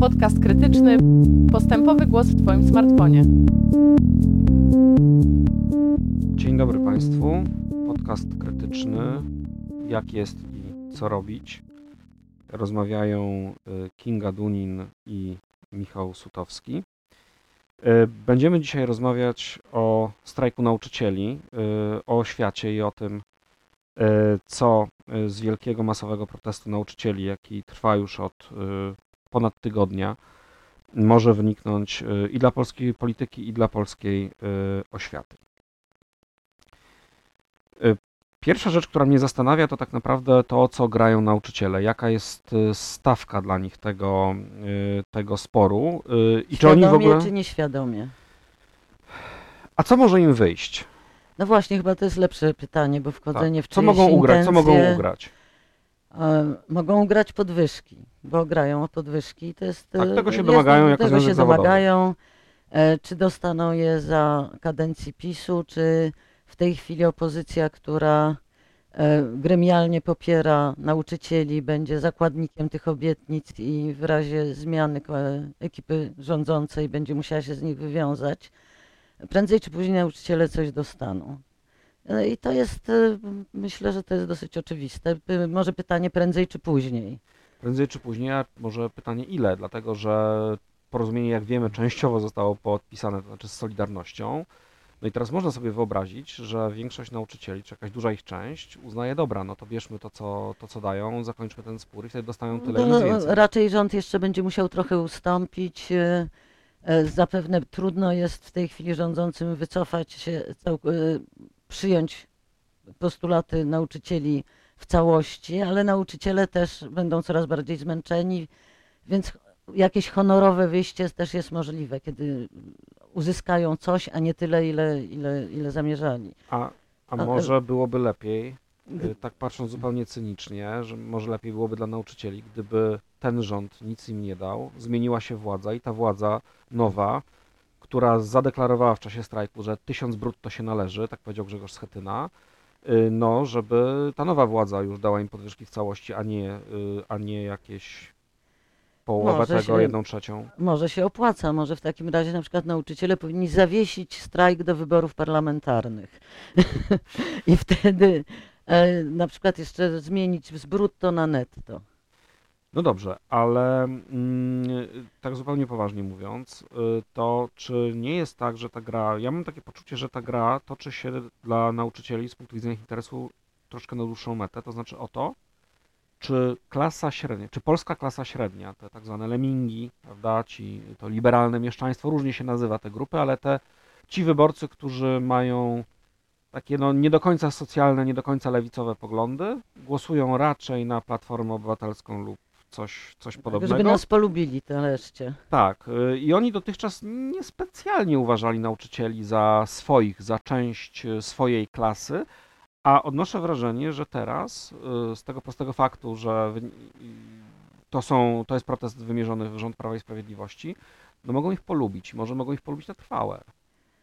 Podcast krytyczny. Postępowy głos w Twoim smartfonie. Dzień dobry Państwu. Podcast krytyczny. Jak jest i co robić? Rozmawiają y, Kinga Dunin i Michał Sutowski. Y, Będziemy dzisiaj rozmawiać o strajku nauczycieli, y, o świecie i o tym, co y, z wielkiego masowego protestu nauczycieli, jaki trwa już od y, ponad tygodnia, może wyniknąć i dla polskiej polityki, i dla polskiej oświaty. Pierwsza rzecz, która mnie zastanawia, to tak naprawdę to, co grają nauczyciele. Jaka jest stawka dla nich tego, tego sporu i czy oni w Świadomie ogóle. czy nieświadomie? A co może im wyjść? No właśnie, chyba to jest lepsze pytanie, bo wchodzenie Tak. w Co czyjeś mogą ugrać? Co mogą ugrać? e, mogą ugrać podwyżki, bo grają o podwyżki. i To jest, Tak, e, tego się jest- domagają jako Tego się zawodowy. domagają. E, Czy dostaną je za kadencji PiSu, czy w tej chwili opozycja, która e, gremialnie popiera nauczycieli, będzie zakładnikiem tych obietnic i w razie zmiany e, ekipy rządzącej będzie musiała się z nich wywiązać. Prędzej czy później nauczyciele coś dostaną. E, I to jest, e, myślę, że to jest dosyć oczywiste. Może pytanie prędzej czy później. Prędzej czy później, a może pytanie ile? Dlatego, że porozumienie, jak wiemy, częściowo zostało podpisane, to znaczy z Solidarnością. No i teraz można sobie wyobrazić, że większość nauczycieli, czy jakaś duża ich część uznaje, dobra, no to bierzmy to, co, to, co dają, zakończmy ten spór i wtedy dostają tyle, No, nic więcej. raczej rząd jeszcze będzie musiał trochę ustąpić. E, e, Zapewne trudno jest w tej chwili rządzącym wycofać się, e, przyjąć postulaty nauczycieli w całości, ale nauczyciele też będą coraz bardziej zmęczeni, więc jakieś honorowe wyjście też jest możliwe, kiedy uzyskają coś, a nie tyle, ile, ile, ile zamierzali. A, a A- może byłoby lepiej, tak patrząc zupełnie cynicznie, że może lepiej byłoby dla nauczycieli, gdyby ten rząd nic im nie dał, zmieniła się władza i ta władza nowa, która zadeklarowała w czasie strajku, że tysiąc brutto się należy, tak powiedział Grzegorz Schetyna, y, no, żeby ta nowa władza już dała im podwyżki w całości, a nie, y, a nie jakieś połowę Może tego, się- jedną trzecią. Może się opłaca, może w takim razie na przykład nauczyciele powinni zawiesić strajk do wyborów parlamentarnych. I wtedy na przykład jeszcze zmienić z brutto na netto. No dobrze, ale mm, tak zupełnie poważnie mówiąc, y, to czy nie jest tak, że ta gra, ja mam takie poczucie, że ta gra toczy się dla nauczycieli z punktu widzenia ich interesu troszkę na dłuższą metę, to znaczy o to, czy klasa średnia, czy polska klasa średnia, te tak zwane lemingi, prawda, ci, to liberalne mieszczaństwo, różnie się nazywa te grupy, ale te, ci wyborcy, którzy mają takie no, nie do końca socjalne, nie do końca lewicowe poglądy, głosują raczej na Platformę Obywatelską lub coś, coś Żeby podobnego. nas polubili nareszcie. Tak, y, i oni dotychczas niespecjalnie uważali nauczycieli za swoich, za część y, swojej klasy, a odnoszę wrażenie, że teraz y, z tego prostego faktu, że to, są, to jest protest wymierzony w rząd Prawa i Sprawiedliwości, no mogą ich polubić, może mogą ich polubić na trwałe,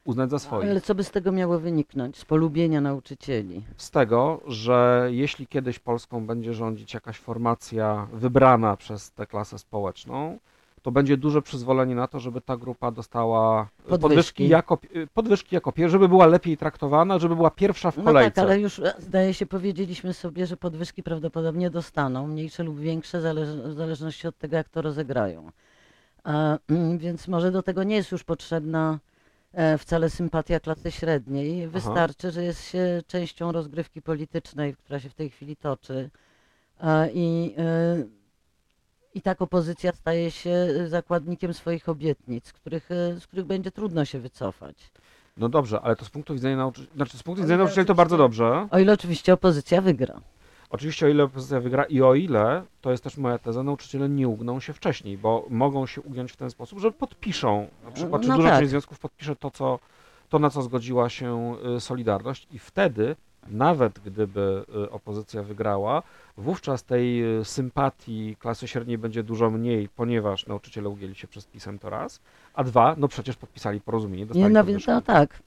uznać za swoich. Ale co by z tego miało wyniknąć? Z polubienia nauczycieli. z tego, że jeśli kiedyś Polską będzie rządzić jakaś formacja wybrana przez tę klasę społeczną, to będzie duże przyzwolenie na to, żeby ta grupa dostała podwyżki, Podwyżki. jako, podwyżki jako pierwsza, żeby była lepiej traktowana, żeby była pierwsza w No kolejce. tak, ale już e, zdaje się powiedzieliśmy sobie, że podwyżki prawdopodobnie dostaną, mniejsze lub większe, w zależności od tego, jak to rozegrają. A, mm, więc może do tego nie jest już potrzebna e, wcale sympatia klasy średniej. Wystarczy, że jest się częścią rozgrywki politycznej, która się w tej chwili toczy. A, I, e, I tak opozycja staje się zakładnikiem swoich obietnic, których, e, z których będzie trudno się wycofać. No dobrze, ale to z punktu widzenia nauczycieli, znaczy z punktu widzenia nauczycieli to bardzo dobrze. O ile oczywiście opozycja wygra. Oczywiście o ile opozycja wygra i o ile, to jest też moja teza, nauczyciele nie ugną się wcześniej, bo mogą się ugiąć w ten sposób, że podpiszą, na przykład, czy No duża tak. część związków podpisze to, co, to, na co zgodziła się y, Solidarność i wtedy, nawet gdyby y, opozycja wygrała, wówczas tej y, sympatii klasy średniej będzie dużo mniej, ponieważ nauczyciele ugięli się przez pisem to raz, a dwa, no przecież podpisali porozumienie, dostali Nie, no więc no tak.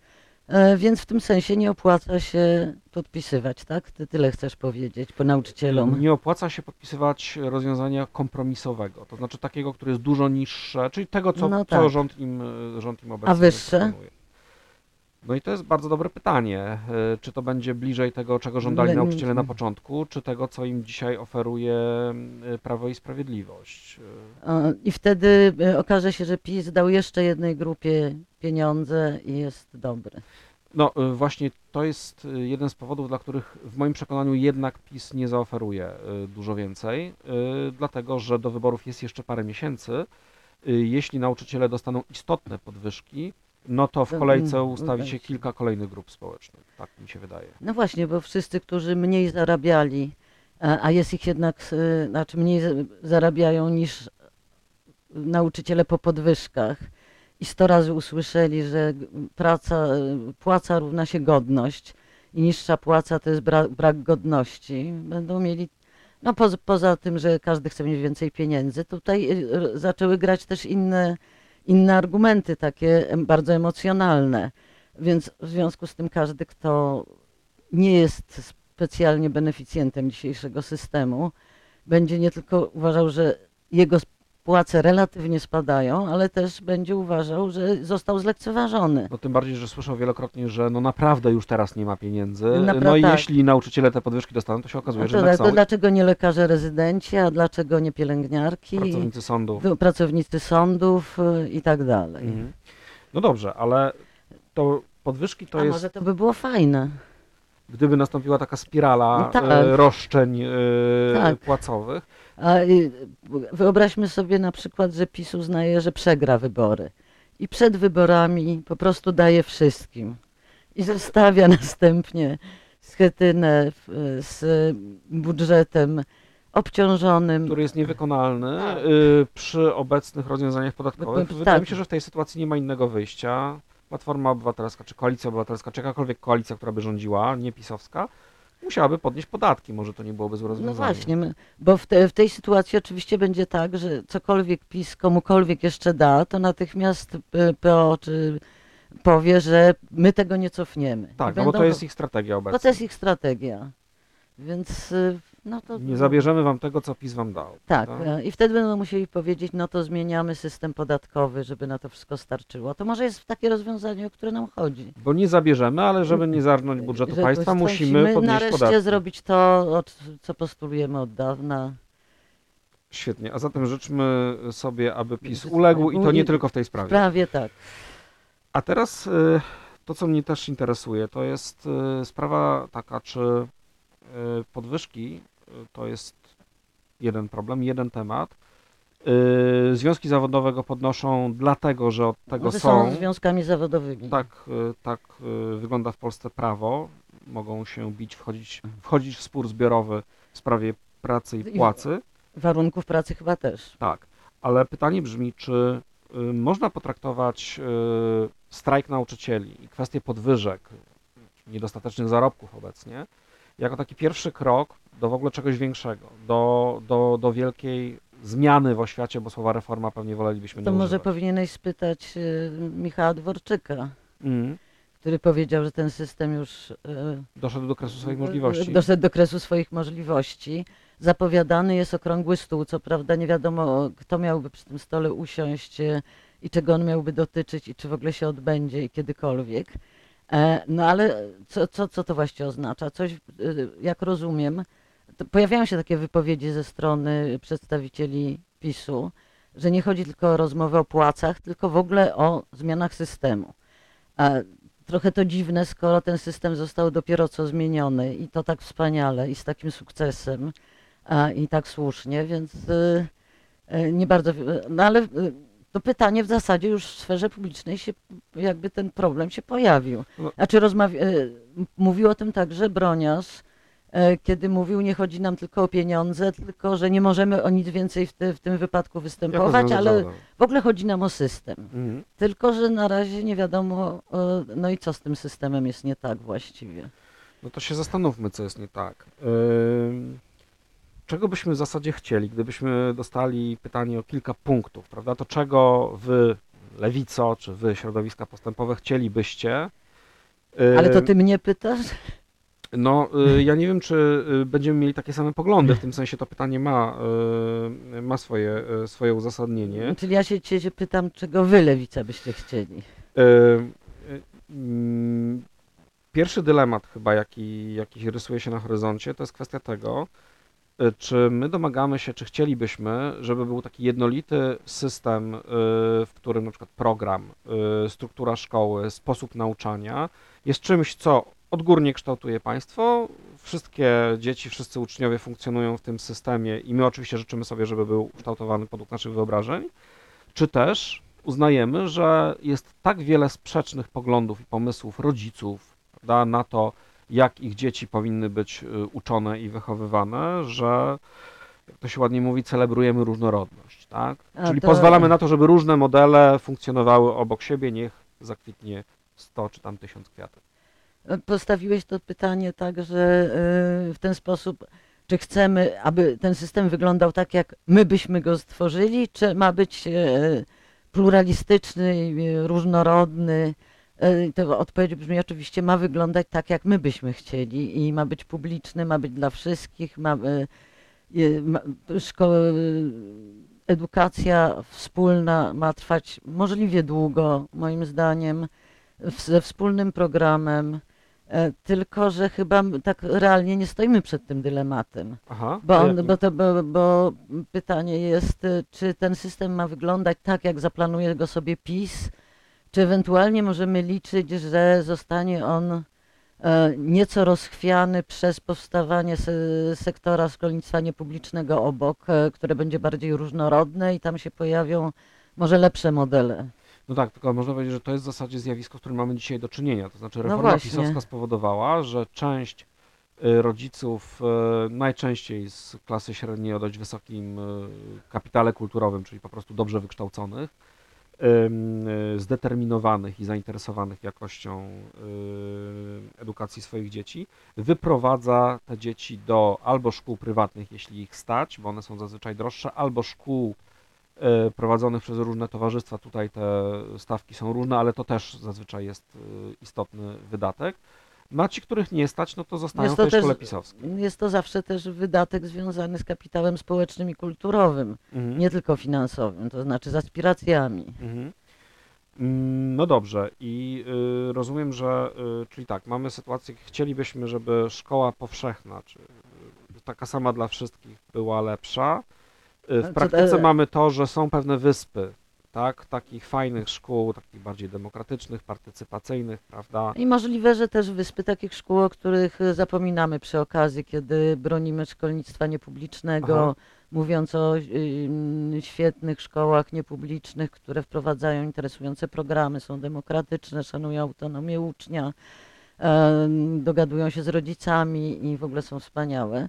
E, Więc w tym sensie nie opłaca się podpisywać, tak? Ty tyle chcesz powiedzieć po nauczycielom. Nie opłaca się podpisywać rozwiązania kompromisowego, to znaczy takiego, które jest dużo niższe, czyli tego, co, No co tak. rząd, im, e, rząd im obecnie wyższe? proponuje. No i to jest bardzo dobre pytanie. e, Czy to będzie bliżej tego, czego żądali Le- nauczyciele na początku, czy tego, co im dzisiaj oferuje e, Prawo i Sprawiedliwość? E, I wtedy okaże się, że PiS dał jeszcze jednej grupie pieniądze i jest dobry. No właśnie to jest jeden z powodów, dla których w moim przekonaniu jednak PiS nie zaoferuje dużo więcej, dlatego że do wyborów jest jeszcze parę miesięcy. Jeśli nauczyciele dostaną istotne podwyżki, no to w kolejce mm, ustawi się kilka kolejnych grup społecznych, tak mi się wydaje. No właśnie, bo wszyscy, którzy mniej zarabiali, a a jest ich jednak, e, znaczy mniej za- zarabiają niż nauczyciele po podwyżkach i sto razy usłyszeli, że praca, e, płaca równa się godność i niższa płaca to jest brak, brak godności, będą mieli, no poza, poza tym, że każdy chce mieć więcej pieniędzy, tutaj e, zaczęły grać też inne, inne argumenty, takie bardzo emocjonalne. Więc w związku z tym każdy, kto nie jest specjalnie beneficjentem dzisiejszego systemu, będzie nie tylko uważał, że jego płace relatywnie spadają, ale też będzie uważał, że został zlekceważony. No tym bardziej, że słyszał wielokrotnie, że no naprawdę już teraz nie ma pieniędzy. Napra- no i tak. jeśli nauczyciele te podwyżki dostaną, to się okazuje, No że to, jednak to dlaczego nie lekarze rezydenci, a dlaczego nie pielęgniarki, pracownicy sądów. do- pracownicy sądów y, i tak dalej. Mhm. No dobrze, ale to podwyżki to a jest może to by było fajne. Gdyby nastąpiła taka spirala No tak. e, roszczeń e, Tak. płacowych, A wyobraźmy sobie na przykład, że PiS uznaje, że przegra wybory. I przed wyborami po prostu daje wszystkim. I zostawia następnie schetynę z budżetem obciążonym. który jest niewykonalny Tak. y, przy obecnych rozwiązaniach podatkowych. Tak. Wydaje mi się, że w tej sytuacji nie ma innego wyjścia. Platforma Obywatelska, czy Koalicja Obywatelska, czy jakakolwiek koalicja, która by rządziła, nie pisowska, musiałaby podnieść podatki. Może to nie byłoby złe No rozwiązanie. właśnie, my- bo w, te, w tej sytuacji oczywiście będzie tak, że cokolwiek PiS komukolwiek jeszcze da, to natychmiast PO czy powie, że my tego nie cofniemy. Tak, no bo to jest ich strategia obecna. Bo to jest ich strategia. Więc y, no to. Nie zabierzemy wam tego, co PiS wam dał. Tak, e, i wtedy będą musieli powiedzieć, no to zmieniamy system podatkowy, żeby na to wszystko starczyło. To może jest takie rozwiązanie, o które nam chodzi. Bo nie zabierzemy, ale żeby nie zarżnąć budżetu Że państwa, musimy podnieść nareszcie podatki. zrobić to, co postulujemy od dawna. Świetnie, a zatem życzmy sobie, aby PiS uległ i to nie tylko w tej sprawie. Prawie tak. A teraz y, to, co mnie też interesuje, to jest sprawa taka, czy podwyżki to jest jeden problem, jeden temat. Y, Związki zawodowe go podnoszą dlatego, że od tego One są. są związkami zawodowymi. Tak, y, tak y, wygląda w Polsce prawo. Mogą się bić, wchodzić, wchodzić w spór zbiorowy w sprawie pracy i I- płacy. Warunków pracy chyba też. Tak, ale pytanie brzmi, czy można potraktować strajk nauczycieli i kwestię podwyżek, niedostatecznych zarobków obecnie, jako taki pierwszy krok do w ogóle czegoś większego, do, do, do wielkiej zmiany w oświacie, bo słowa reforma pewnie wolelibyśmy To nie może używać. powinieneś spytać y, Michała Dworczyka, Mm, który powiedział, że ten system już y, doszedł do kresu swoich możliwości. Doszedł do kresu swoich możliwości. Zapowiadany jest okrągły stół. Co prawda nie wiadomo, kto miałby przy tym stole usiąść i czego on miałby dotyczyć i czy w ogóle się odbędzie i kiedykolwiek. E, No ale co, co, co to właściwie oznacza? Coś, e, jak rozumiem, pojawiają się takie wypowiedzi ze strony przedstawicieli PiSu, że nie chodzi tylko o rozmowę o płacach, tylko w ogóle o zmianach systemu. A trochę to dziwne, skoro ten system został dopiero co zmieniony i to tak wspaniale i z takim sukcesem i tak słusznie, więc nie bardzo. No ale to pytanie w zasadzie już w sferze publicznej się, jakby ten problem się pojawił. No. Znaczy rozmawia, m- mówił o tym także Broniarz, y, kiedy mówił, nie chodzi nam tylko o pieniądze, tylko że nie możemy o nic więcej w, te, w tym wypadku występować, ale w ogóle chodzi nam o system. Mhm. Tylko, że na razie nie wiadomo, e, no i co z tym systemem jest nie tak właściwie. No to się zastanówmy, co jest nie tak. Ym, Czego byśmy w zasadzie chcieli, gdybyśmy dostali pytanie o kilka punktów, prawda? To czego wy, lewico, czy wy, środowiska postępowe, chcielibyście, Ale to ty mnie pytasz? No, y, ja nie wiem, czy y, będziemy mieli takie same poglądy, w tym sensie to pytanie ma, y, ma swoje, y, swoje uzasadnienie. Czyli ja się cię pytam, czego wy lewica byście chcieli? Y, y, mm, Pierwszy dylemat chyba, jaki, jaki rysuje się na horyzoncie, to jest kwestia tego, y, czy my domagamy się, czy chcielibyśmy, żeby był taki jednolity system, y, w którym na przykład program, y, struktura szkoły, sposób nauczania jest czymś, co odgórnie kształtuje państwo. Wszystkie dzieci, wszyscy uczniowie funkcjonują w tym systemie i my oczywiście życzymy sobie, żeby był kształtowany według naszych wyobrażeń. Czy też uznajemy, że jest tak wiele sprzecznych poglądów i pomysłów rodziców prawda, na to, jak ich dzieci powinny być y, uczone i wychowywane, że jak to się ładnie mówi, celebrujemy różnorodność, tak? A Czyli to- pozwalamy na to, żeby różne modele funkcjonowały obok siebie, niech zakwitnie 100 czy tam 1000 kwiatek. Postawiłeś to pytanie tak, że y, w ten sposób, czy chcemy, aby ten system wyglądał tak, jak my byśmy go stworzyli, czy ma być y, pluralistyczny, różnorodny? Y, To odpowiedź brzmi oczywiście, ma wyglądać tak, jak my byśmy chcieli i ma być publiczny, ma być dla wszystkich, ma, y, ma szkoły, edukacja wspólna ma trwać możliwie długo, moim zdaniem, ze wspólnym programem. E, Tylko, że chyba tak realnie nie stoimy przed tym dylematem. Aha. Bo, on, bo, to, bo, bo pytanie jest, czy ten system ma wyglądać tak, jak zaplanuje go sobie PiS, czy ewentualnie możemy liczyć, że zostanie on e, nieco rozchwiany przez powstawanie se, sektora szkolnictwa niepublicznego obok, e, które będzie bardziej różnorodne i tam się pojawią może lepsze modele. No tak, tylko można powiedzieć, że to jest w zasadzie zjawisko, z którym mamy dzisiaj do czynienia. To znaczy reforma No pisowska spowodowała, że część y, rodziców, najczęściej z klasy średniej o dość wysokim kapitale kulturowym, czyli po prostu dobrze wykształconych, zdeterminowanych i zainteresowanych jakością y, edukacji swoich dzieci, wyprowadza te dzieci do albo szkół prywatnych, jeśli ich stać, bo one są zazwyczaj droższe, albo szkół e, prowadzonych przez różne towarzystwa. Tutaj te stawki są różne, ale to też zazwyczaj jest e, istotny wydatek. Na ci, których nie stać, no to zostają Jest w to tej też- szkole pisowskiej. Jest to zawsze też wydatek związany z kapitałem społecznym i kulturowym, Mhm. nie tylko finansowym, to znaczy z aspiracjami. Mhm. Mm, No dobrze i y, rozumiem, że y, czyli tak, mamy sytuację, chcielibyśmy, żeby szkoła powszechna, czy y, taka sama dla wszystkich była lepsza. Y, W praktyce mamy to, że są pewne wyspy, tak, takich fajnych szkół, takich bardziej demokratycznych, partycypacyjnych, prawda? I możliwe, że też wyspy takich szkół, o których e, zapominamy przy okazji, kiedy bronimy szkolnictwa niepublicznego, Aha. mówiąc o ym, świetnych szkołach niepublicznych, które wprowadzają interesujące programy, są demokratyczne, szanują autonomię ucznia, em, dogadują się z rodzicami i w ogóle są wspaniałe.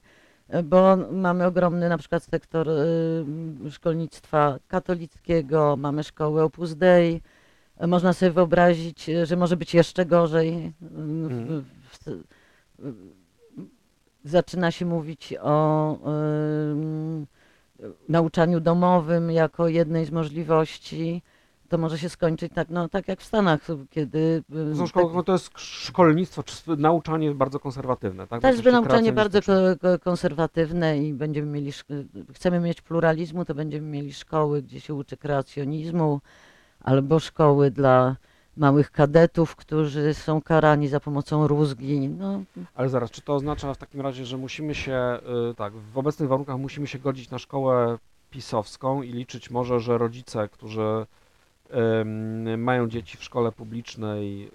Bo mamy ogromny na przykład sektor ym, szkolnictwa katolickiego, mamy szkołę Opus Dei, Można sobie wyobrazić, że może być jeszcze gorzej. W, Mhm. w, w, zaczyna się mówić o ym, nauczaniu domowym jako jednej z możliwości. To może się skończyć tak, no, tak jak w Stanach, kiedy. Są szkoły, tak- no to jest szkolnictwo, czy nauczanie bardzo konserwatywne, tak? też nauczanie bardzo konserwatywne i będziemy mieli, chcemy mieć pluralizmu, to będziemy mieli szkoły, gdzie się uczy kreacjonizmu, albo szkoły dla małych kadetów, którzy są karani za pomocą rózgi. No, Ale zaraz, czy to oznacza w takim razie, że musimy się, y, tak, w obecnych warunkach musimy się godzić na szkołę pisowską i liczyć może, że rodzice, którzy mają dzieci w szkole publicznej,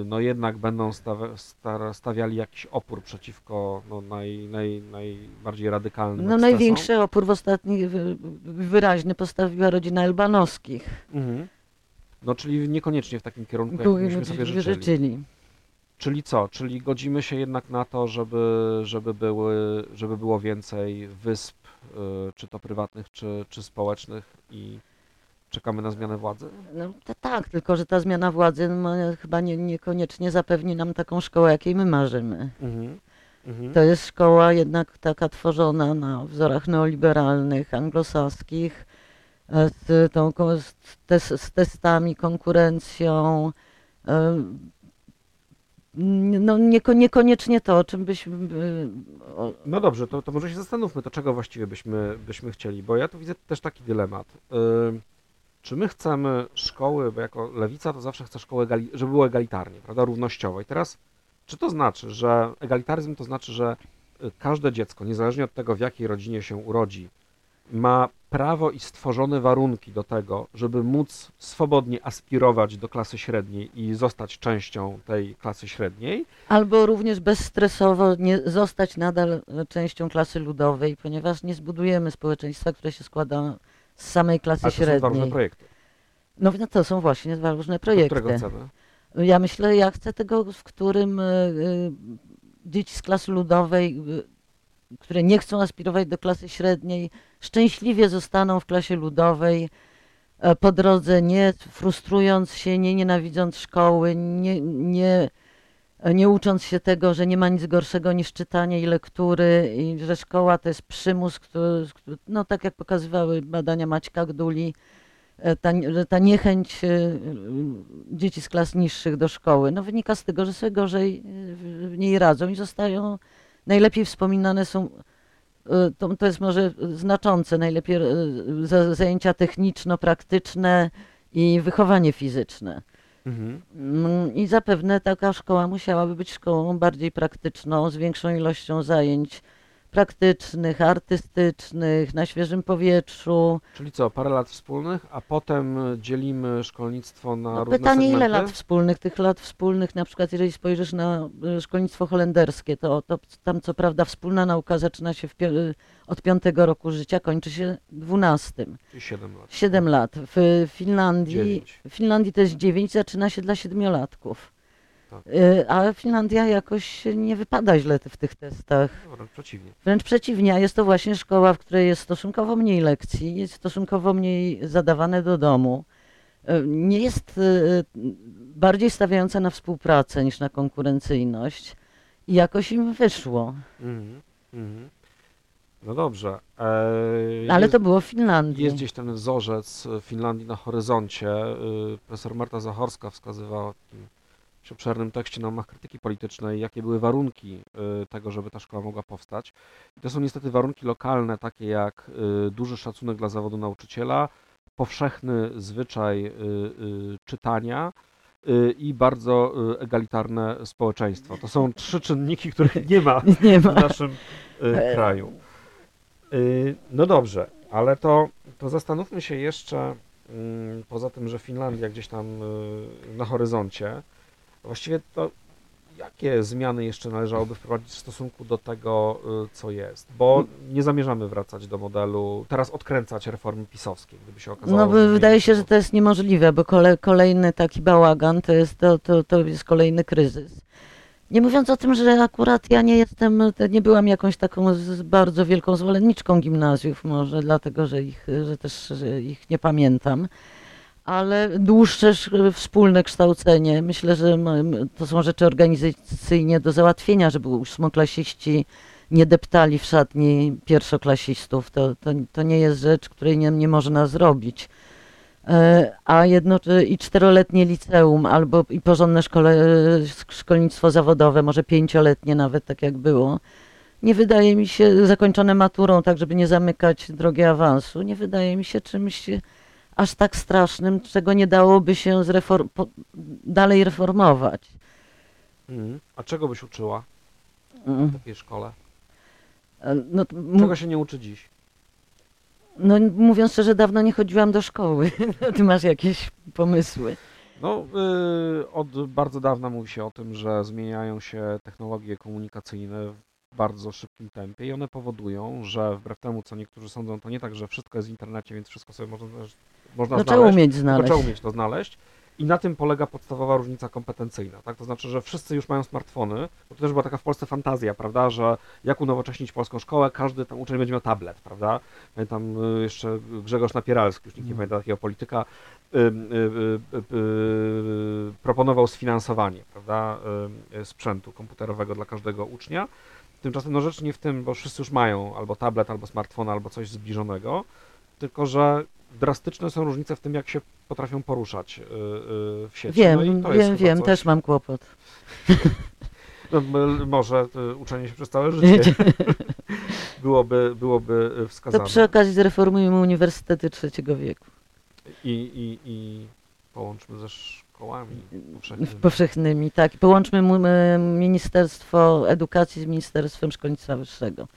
y, no jednak będą stawi- sta- stawiali jakiś opór przeciwko no, naj, naj, najbardziej radykalnym no ekscesom? największy opór w ostatnich, wy- wyraźny postawiła rodzina Elbanowskich. Mhm. No czyli niekoniecznie w takim kierunku, jak byśmy sobie życzyli. życzyli. Czyli co? Czyli godzimy się jednak na to, żeby, żeby, były, żeby było więcej wysp, y, czy to prywatnych, czy, czy społecznych i czekamy na zmianę władzy? No tak, tylko że ta zmiana władzy no, chyba nie, niekoniecznie zapewni nam taką szkołę, jakiej my marzymy. Mhm. Mhm. To jest szkoła jednak taka tworzona na wzorach neoliberalnych, anglosaskich, e, z, tą, ko- z, tes, z testami, konkurencją, e, no nieko, niekoniecznie to, o czym byśmy... No dobrze, to, to może się zastanówmy, to czego właściwie byśmy, byśmy chcieli, bo ja tu widzę też taki dylemat. Ym, czy my chcemy szkoły, bo jako lewica to zawsze chce szkoły, żeby było egalitarnie, prawda, równościowo. I teraz, czy to znaczy, że egalitaryzm to znaczy, że y, każde dziecko, niezależnie od tego, w jakiej rodzinie się urodzi, ma prawo i stworzone warunki do tego, żeby móc swobodnie aspirować do klasy średniej i zostać częścią tej klasy średniej, Albo również bezstresowo nie zostać nadal e, częścią klasy ludowej, ponieważ nie zbudujemy społeczeństwa, które się składa z samej klasy ale to są dwa różne średniej. projekty. No no to są właśnie dwa różne To którego projekty. chcemy? Ja myślę, ja chcę tego, w którym y, dzieci z klasy ludowej, y, które nie chcą aspirować do klasy średniej, szczęśliwie zostaną w klasie ludowej, po drodze nie frustrując się, nie nienawidząc szkoły, nie, nie, nie ucząc się tego, że nie ma nic gorszego niż czytanie i lektury i że szkoła to jest przymus, który, no tak jak pokazywały badania Maćka Gduli, e, ta, że ta niechęć e, dzieci z klas niższych do szkoły, no wynika z tego, że sobie gorzej e, w niej radzą i zostają, najlepiej wspominane są, e, to, to jest może znaczące, najlepiej e, za- zajęcia techniczno-praktyczne i wychowanie fizyczne. Mhm. Mm, I zapewne taka szkoła musiałaby być szkołą bardziej praktyczną, z większą ilością zajęć praktycznych, artystycznych, na świeżym powietrzu. Czyli co, parę lat wspólnych, a potem dzielimy szkolnictwo na No, różne pytanie, ile segmenty? lat wspólnych? Tych lat wspólnych, na przykład jeżeli spojrzysz na y, szkolnictwo holenderskie, to, to tam co prawda wspólna nauka zaczyna się w, pio- y, od piątego roku życia, kończy się dwunastym. Czyli 7 lat. Siedem lat. W Finlandii, w Finlandii to jest dziewięć, zaczyna się dla siedmiolatków. Tak. Y, A Finlandia jakoś nie wypada źle w tych testach. No, wręcz przeciwnie. Wręcz przeciwnie, a jest to właśnie szkoła, w której jest stosunkowo mniej lekcji, jest stosunkowo mniej zadawane do domu. E, Nie jest e, bardziej stawiająca na współpracę niż na konkurencyjność i jakoś im wyszło. Mhm. Mhm. No dobrze. E, Ale jest, to było w Finlandii. jest gdzieś ten wzorzec Finlandii na horyzoncie. Y, Profesor Marta Zachorska wskazywała w takim dość obszernym tekście na łamach krytyki politycznej, jakie były warunki y, tego, żeby ta szkoła mogła powstać. I to są niestety warunki lokalne, takie jak y, duży szacunek dla zawodu nauczyciela, powszechny zwyczaj y, czytania i bardzo egalitarne społeczeństwo. To są trzy czynniki, których nie ma Nie w ma. naszym y, kraju. No dobrze, ale to, to zastanówmy się jeszcze, mm, poza tym, że Finlandia gdzieś tam na horyzoncie, właściwie to jakie zmiany jeszcze należałoby wprowadzić w stosunku do tego, y, co jest? Bo nie zamierzamy wracać do modelu, teraz odkręcać reformy pisowskiej, gdyby się okazało. No że wy- wydaje się, że to jest niemożliwe, bo kole, kolejny taki bałagan to jest, to, to, to jest kolejny kryzys. Nie mówiąc o tym, że akurat ja nie jestem, nie byłam jakąś taką bardzo wielką zwolenniczką gimnazjów, może dlatego, że ich, że też że ich nie pamiętam, ale dłuższe sz- wspólne kształcenie, myślę, że to są rzeczy organizacyjnie do załatwienia, żeby ósmoklasiści nie deptali w szatni pierwszoklasistów. To, to, to nie jest rzecz, której nie, nie można zrobić. E, A jedno, i czteroletnie liceum, albo i porządne szkole, szkolnictwo zawodowe, może pięcioletnie nawet, tak jak było, nie wydaje mi się, zakończone maturą, tak żeby nie zamykać drogi awansu, nie wydaje mi się czymś aż tak strasznym, czego nie dałoby się zreform- dalej reformować. Mhm. A czego byś uczyła Mm. w takiej szkole? E, No, Czego się nie uczy dziś? no mówiąc szczerze, dawno nie chodziłam do szkoły. Ty masz jakieś pomysły? No, y, od bardzo dawna mówi się o tym, że zmieniają się technologie komunikacyjne w bardzo szybkim tempie i one powodują, że wbrew temu, co niektórzy sądzą, to nie tak, że wszystko jest w internecie, więc wszystko sobie można, można No trzeba znaleźć, umieć tylko znaleźć. trzeba umieć to znaleźć. I na tym polega podstawowa różnica kompetencyjna, tak? To znaczy, że wszyscy już mają smartfony, bo to też była taka w Polsce fantazja, prawda, że jak unowocześnić polską szkołę, każdy tam uczeń będzie miał tablet, prawda? Pamiętam y, jeszcze Grzegorz Napieralski, już nikt nie Mhm. pamięta takiego polityka, y, y, y, y, y, proponował sfinansowanie, prawda, y, sprzętu komputerowego dla każdego ucznia. Tymczasem no rzecz nie w tym, bo wszyscy już mają albo tablet, albo smartfona, albo coś zbliżonego, tylko że drastyczne są różnice w tym, jak się potrafią poruszać y, y, w sieci. Wiem, no wiem, wiem, coś, też mam kłopot. No, może y, uczenie się przez całe życie byłoby, byłoby y, To wskazane. przy okazji zreformujmy uniwersytety trzeciego wieku. I, i, I połączmy ze szkołami powszechnymi. Powszechnymi, tak. Połączmy Ministerstwo Edukacji z Ministerstwem Szkolnictwa Wyższego.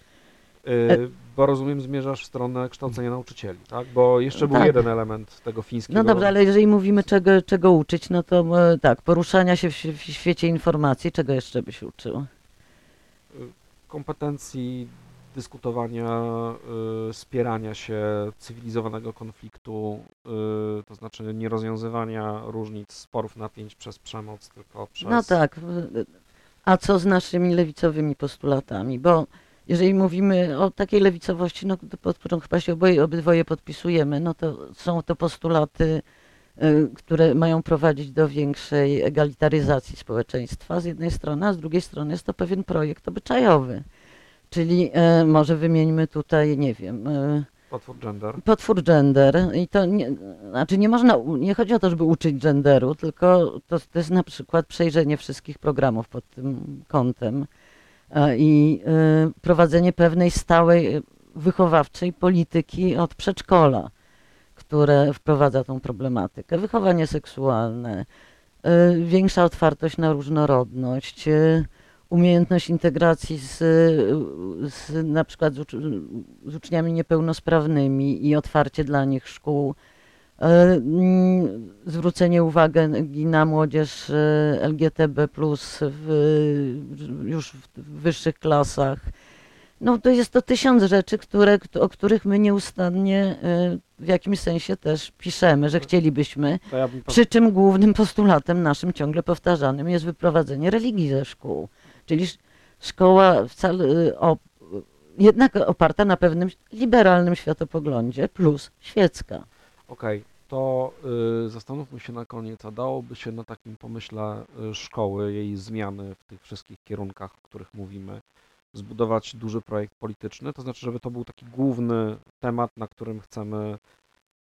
Y, Bo rozumiem, zmierzasz w stronę kształcenia nauczycieli, tak? Bo jeszcze był Tak. jeden element tego fińskiego. No dobrze, ale jeżeli mówimy czego, czego uczyć, no to e, tak, poruszania się w, w świecie informacji, czego jeszcze by się uczyło? kompetencji dyskutowania, y, spierania się, cywilizowanego konfliktu, y, to znaczy nie rozwiązywania różnic, sporów, napięć przez przemoc, tylko przez... No tak. A co z naszymi lewicowymi postulatami? Bo jeżeli mówimy o takiej lewicowości, no, pod którą chyba się oboje, obydwoje podpisujemy, no to są to postulaty, y, które mają prowadzić do większej egalitaryzacji społeczeństwa z jednej strony, a z drugiej strony jest to pewien projekt obyczajowy. Czyli e, może wymieńmy tutaj, nie wiem, e, Potwór gender. potwór gender i to nie, znaczy nie można, nie chodzi o to, żeby uczyć genderu, tylko to, to jest na przykład przejrzenie wszystkich programów pod tym kątem i e, prowadzenie pewnej stałej e, wychowawczej polityki od przedszkola, które wprowadza tą problematykę. Wychowanie seksualne, e, większa otwartość na różnorodność, e, umiejętność integracji z, z na przykład z, ucz- z uczniami niepełnosprawnymi i otwarcie dla nich szkół. E, mm, Zwrócenie uwagi na młodzież e, LGTB w, już w wyższych klasach. No to jest to tysiąc rzeczy, które, o których my nieustannie e, w jakimś sensie też piszemy, że chcielibyśmy. Ja Przy czym głównym postulatem naszym ciągle powtarzanym jest wyprowadzenie religii ze szkół. Czyli sz- szkoła wcale, o, jednak oparta na pewnym liberalnym światopoglądzie plus świecka. Okej, to y, zastanówmy się na koniec, a dałoby się na takim pomyśle y, szkoły, jej zmiany w tych wszystkich kierunkach, o których mówimy, zbudować duży projekt polityczny, to znaczy, żeby to był taki główny temat, na którym chcemy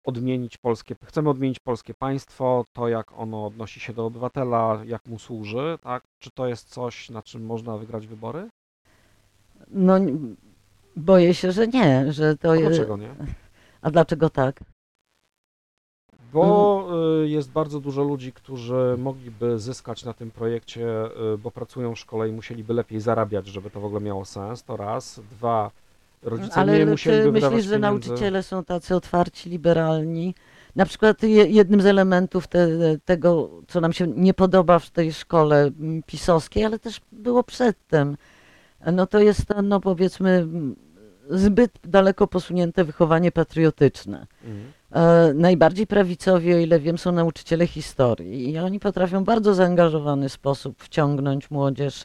odmienić polskie, chcemy odmienić polskie państwo, to jak ono odnosi się do obywatela, jak mu służy, tak? Czy to jest coś, na czym można wygrać wybory? No boję się, że nie, że to A jest. dlaczego nie? A dlaczego tak? Bo y, jest bardzo dużo ludzi, którzy mogliby zyskać na tym projekcie, y, bo pracują w szkole i musieliby lepiej zarabiać, żeby to w ogóle miało sens. To raz. Dwa. Rodzice Ale nie musieliby myślisz, że pieniędzy. nauczyciele są tacy otwarci, liberalni? Na przykład je- jednym z elementów te, tego, co nam się nie podoba w tej szkole pisowskiej, ale też było przedtem, no to jest to, no powiedzmy, zbyt daleko posunięte wychowanie patriotyczne. Mhm. E, najbardziej prawicowi, o ile wiem, są nauczyciele historii i oni potrafią w bardzo zaangażowany sposób wciągnąć młodzież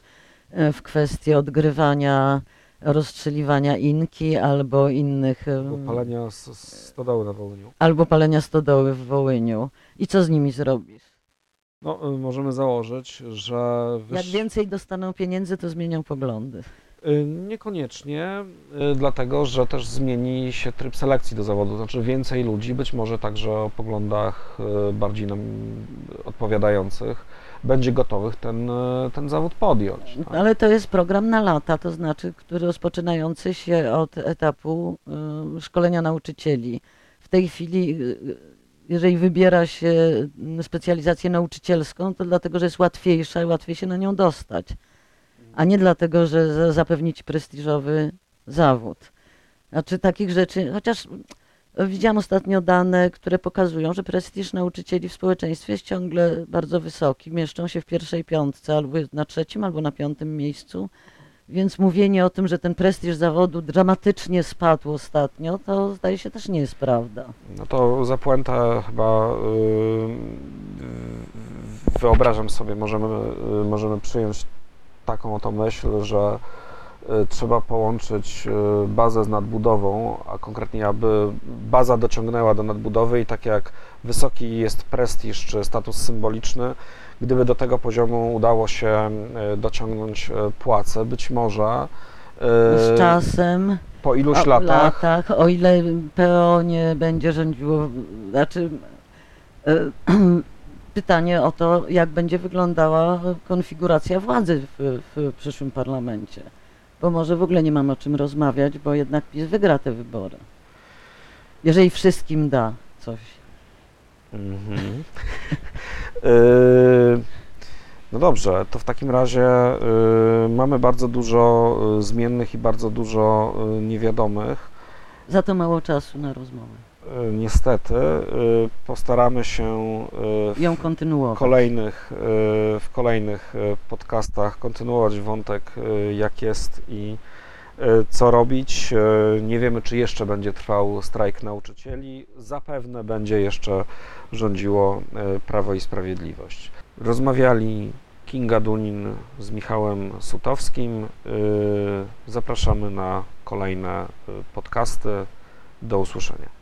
e, w kwestie odgrywania, rozstrzeliwania inki albo innych, e, Bo palenia stodoły na Wołyniu. albo palenia stodoły w Wołyniu. I co z nimi zrobisz? No, y, możemy założyć, że Jak wyż... więcej dostaną pieniędzy, to zmienią poglądy. Y, Niekoniecznie, y, dlatego że też zmieni się tryb selekcji do zawodu. Znaczy więcej ludzi, być może także o poglądach y, bardziej nam odpowiadających, będzie gotowych ten, ten zawód podjąć. tak? Ale to jest program na lata, to znaczy, który rozpoczynający się od etapu szkolenia nauczycieli. W tej chwili, jeżeli wybiera się specjalizację nauczycielską, to dlatego, że jest łatwiejsza i łatwiej się na nią dostać, a nie dlatego, że za- zapewni ci prestiżowy zawód. Znaczy takich rzeczy, chociaż widziałam ostatnio dane, które pokazują, że prestiż nauczycieli w społeczeństwie jest ciągle bardzo wysoki. Mieszczą się w pierwszej piątce, albo na trzecim, albo na piątym miejscu. Więc mówienie o tym, że ten prestiż zawodu dramatycznie spadł ostatnio, to zdaje się też nie jest prawda. No to za puentę chyba y, y, wyobrażam sobie, możemy, y, możemy przyjąć taką oto myśl, że y, trzeba połączyć y, bazę z nadbudową, a konkretnie aby baza dociągnęła do nadbudowy i tak jak wysoki jest prestiż czy status symboliczny, gdyby do tego poziomu udało się y, dociągnąć płace, być może Z czasem, po iluś o, latach. latach, o ile PO nie będzie rządziło, znaczy e, pytanie o to, jak będzie wyglądała konfiguracja władzy w, w przyszłym parlamencie. Bo może w ogóle nie mamy o czym rozmawiać, bo jednak PiS wygra te wybory. Jeżeli wszystkim da coś. Mhm. Y, No dobrze, to w takim razie y, mamy bardzo dużo y, zmiennych i bardzo dużo y, niewiadomych. Za to mało czasu na rozmowę. Y, Niestety y, postaramy się y, w kolejnych, w kolejnych podcastach kontynuować wątek, jak jest i co robić. Nie wiemy, czy jeszcze będzie trwał strajk nauczycieli. Zapewne będzie jeszcze rządziło Prawo i Sprawiedliwość. Rozmawiali Kinga Dunin z Michałem Sutowskim. Zapraszamy na kolejne podcasty. Do usłyszenia.